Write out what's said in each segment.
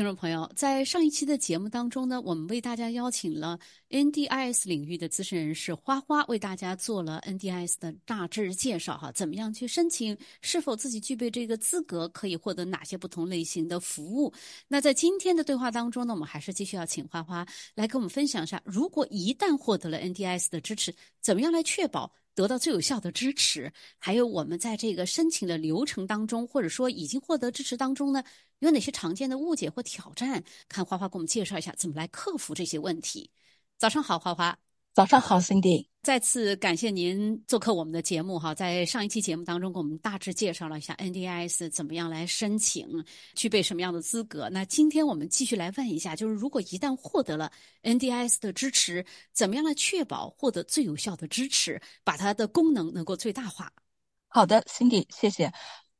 听众朋友，在上一期的节目当中呢，我们为大家邀请了 NDIS 领域的资深人士花花，为大家做了 NDIS 的大致介绍哈，怎么样去申请，是否自己具备这个资格，可以获得哪些不同类型的服务。那在今天的对话当中呢，我们还是继续要请花花来跟我们分享一下，如果一旦获得了 NDIS 的支持，怎么样来确保？得到最有效的支持，还有我们在这个申请的流程当中，或者说已经获得支持当中呢，有哪些常见的误解或挑战？看花花给我们介绍一下怎么来克服这些问题。早上好，花花。早上好，Cindy。再次感谢您做客我们的节目哈，在上一期节目当中，给我们大致介绍了一下 NDIS 怎么样来申请，具备什么样的资格。那今天我们继续来问一下，就是如果一旦获得了 NDIS 的支持，怎么样来确保获得最有效的支持，把它的功能能够最大化？好的，Cindy，谢谢。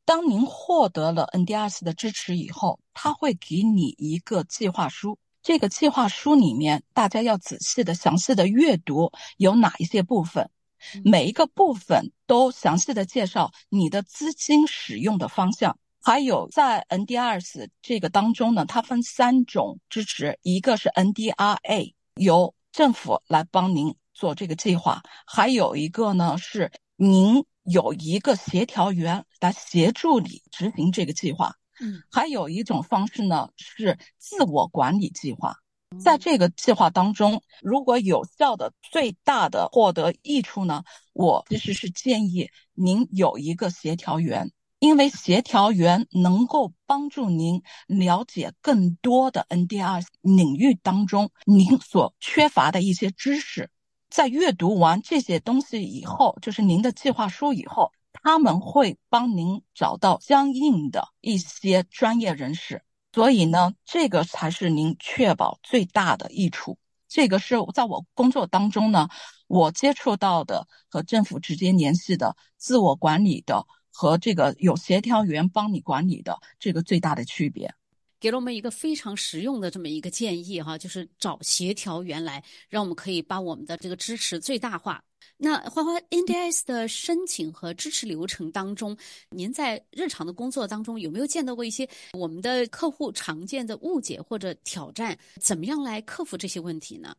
当您获得了 NDIS 的支持以后，他会给你一个计划书。这个计划书里面，大家要仔细的、详细的阅读有哪一些部分，每一个部分都详细的介绍你的资金使用的方向。还有在 NDRs 这个当中呢，它分三种支持，一个是 NDRA，由政府来帮您做这个计划；还有一个呢是您有一个协调员来协助你执行这个计划。嗯，还有一种方式呢，是自我管理计划。在这个计划当中，如果有效的、最大的获得益处呢，我其实是建议您有一个协调员，因为协调员能够帮助您了解更多的 NDR 领域当中您所缺乏的一些知识。在阅读完这些东西以后，就是您的计划书以后。他们会帮您找到相应的一些专业人士，所以呢，这个才是您确保最大的益处。这个是在我工作当中呢，我接触到的和政府直接联系的自我管理的和这个有协调员帮你管理的这个最大的区别，给了我们一个非常实用的这么一个建议哈，就是找协调员来，让我们可以把我们的这个支持最大化。那花花 NDS 的申请和支持流程当中，您在日常的工作当中有没有见到过一些我们的客户常见的误解或者挑战？怎么样来克服这些问题呢？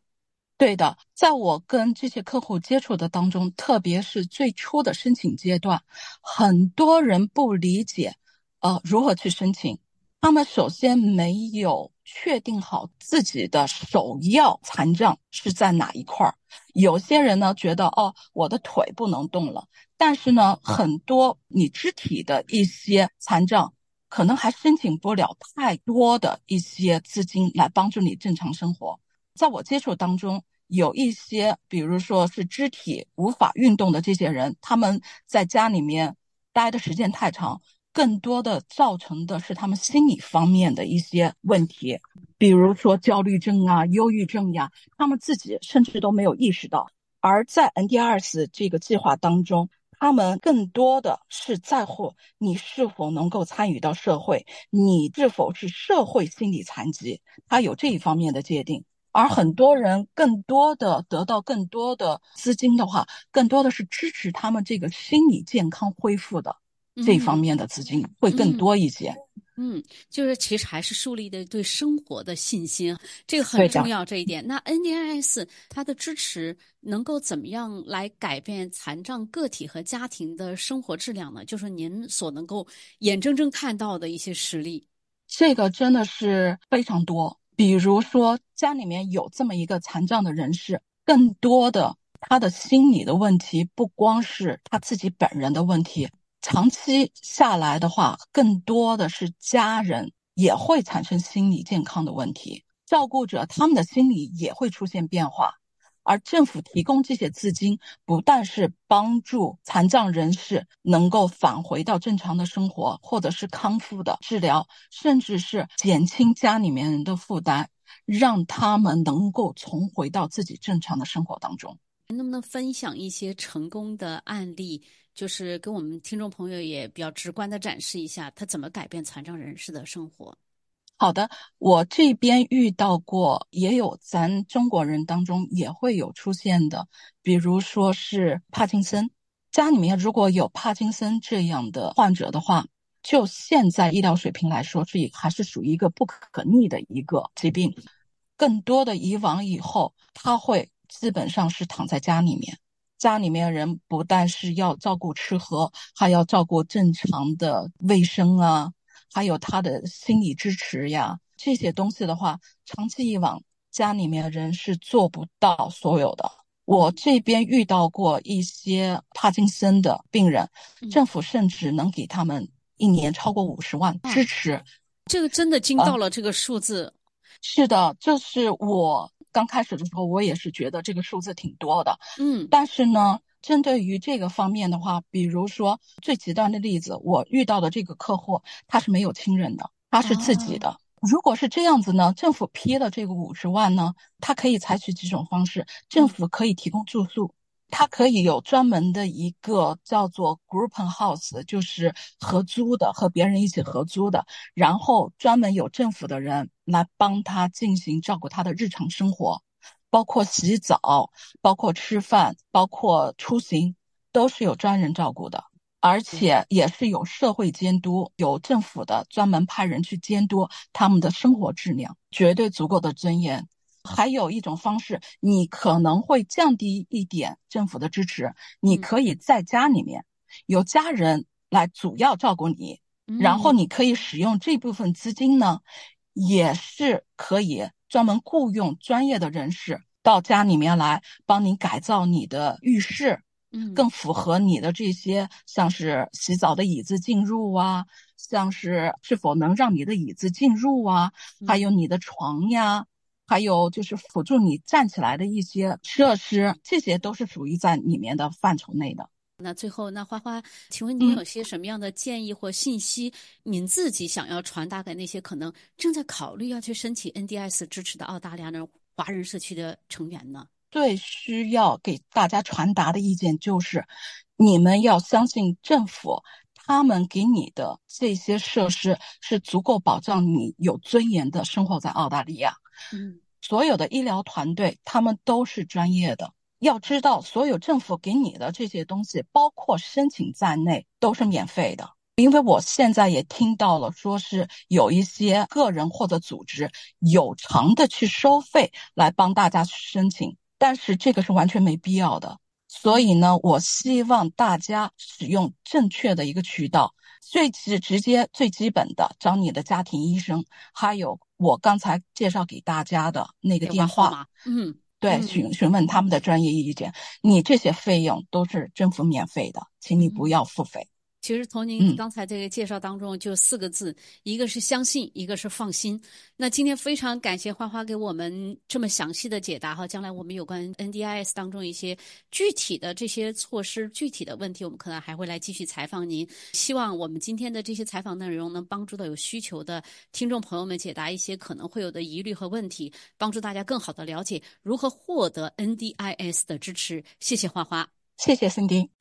对的，在我跟这些客户接触的当中，特别是最初的申请阶段，很多人不理解，呃，如何去申请。他们首先没有确定好自己的首要残障是在哪一块儿。有些人呢觉得哦，我的腿不能动了，但是呢，很多你肢体的一些残障，可能还申请不了太多的一些资金来帮助你正常生活。在我接触当中，有一些，比如说是肢体无法运动的这些人，他们在家里面待的时间太长。更多的造成的是他们心理方面的一些问题，比如说焦虑症啊、忧郁症呀，他们自己甚至都没有意识到。而在 NDRs 这个计划当中，他们更多的是在乎你是否能够参与到社会，你是否是社会心理残疾，他有这一方面的界定。而很多人更多的得到更多的资金的话，更多的是支持他们这个心理健康恢复的。这方面的资金会更多一些。嗯，就是其实还是树立的对生活的信心，这个很重要这一点。那 NDIS 它的支持能够怎么样来改变残障个体和家庭的生活质量呢？就是您所能够眼睁睁看到的一些实例。这个真的是非常多。比如说家里面有这么一个残障的人士，更多的他的心理的问题不光是他自己本人的问题。长期下来的话，更多的是家人也会产生心理健康的问题，照顾者他们的心理也会出现变化。而政府提供这些资金，不但是帮助残障人士能够返回到正常的生活，或者是康复的治疗，甚至是减轻家里面人的负担，让他们能够重回到自己正常的生活当中。能不能分享一些成功的案例？就是跟我们听众朋友也比较直观的展示一下，他怎么改变残障人士的生活。好的，我这边遇到过，也有咱中国人当中也会有出现的，比如说是帕金森，家里面如果有帕金森这样的患者的话，就现在医疗水平来说，是还是属于一个不可逆的一个疾病。更多的以往以后，他会基本上是躺在家里面，家里面人不但是要照顾吃喝，还要照顾正常的卫生啊，还有他的心理支持呀，这些东西的话，长期以往，家里面人是做不到所有的。我这边遇到过一些帕金森的病人，政府甚至能给他们一年超过五十万支持，这个真的惊到了这个数字。是的，就是我刚开始的时候，我也是觉得这个数字挺多的。嗯，但是呢，针对于这个方面的话，比如说最极端的例子，我遇到的这个客户，他是没有亲人的，他是自己的。如果是这样子呢，政府批了这个五十万呢，他可以采取几种方式，政府可以提供住宿。它可以有专门的一个叫做 group house，就是合租的，和别人一起合租的，然后专门有政府的人来帮他进行照顾他的日常生活，包括洗澡、包括吃饭、包括出行，都是有专人照顾的，而且也是有社会监督，有政府的专门派人去监督他们的生活质量，绝对足够的尊严。还有一种方式，你可能会降低一点政府的支持，你可以在家里面有家人来主要照顾你，然后你可以使用这部分资金呢，也是可以专门雇佣专业的人士到家里面来帮你改造你的浴室，嗯，更符合你的这些，像是洗澡的椅子进入啊，像是是否能让你的椅子进入啊，还有你的床呀。还有就是辅助你站起来的一些设施，这些都是属于在里面的范畴内的。那最后，那花花，请问您有些什么样的建议或信息？您自己想要传达给那些可能正在考虑要去申请 NDS 支持的澳大利亚的华人社区的成员呢？最需要给大家传达的意见就是，你们要相信政府，他们给你的这些设施是足够保障你有尊严的生活在澳大利亚。嗯，所有的医疗团队他们都是专业的。要知道，所有政府给你的这些东西，包括申请在内，都是免费的。因为我现在也听到了，说是有一些个人或者组织有偿的去收费来帮大家去申请，但是这个是完全没必要的。所以呢，我希望大家使用正确的一个渠道，最直直接、最基本的找你的家庭医生，还有。我刚才介绍给大家的那个电话，嗯，对，询询问他们的专业意见，你这些费用都是政府免费的，请你不要付费。其实从您刚才这个介绍当中，就四个字，一个是相信，一个是放心。那今天非常感谢花花给我们这么详细的解答哈。将来我们有关 NDIS 当中一些具体的这些措施、具体的问题，我们可能还会来继续采访您。希望我们今天的这些采访内容能帮助到有需求的听众朋友们解答一些可能会有的疑虑和问题，帮助大家更好的了解如何获得 NDIS 的支持。谢谢花花，谢谢森丁。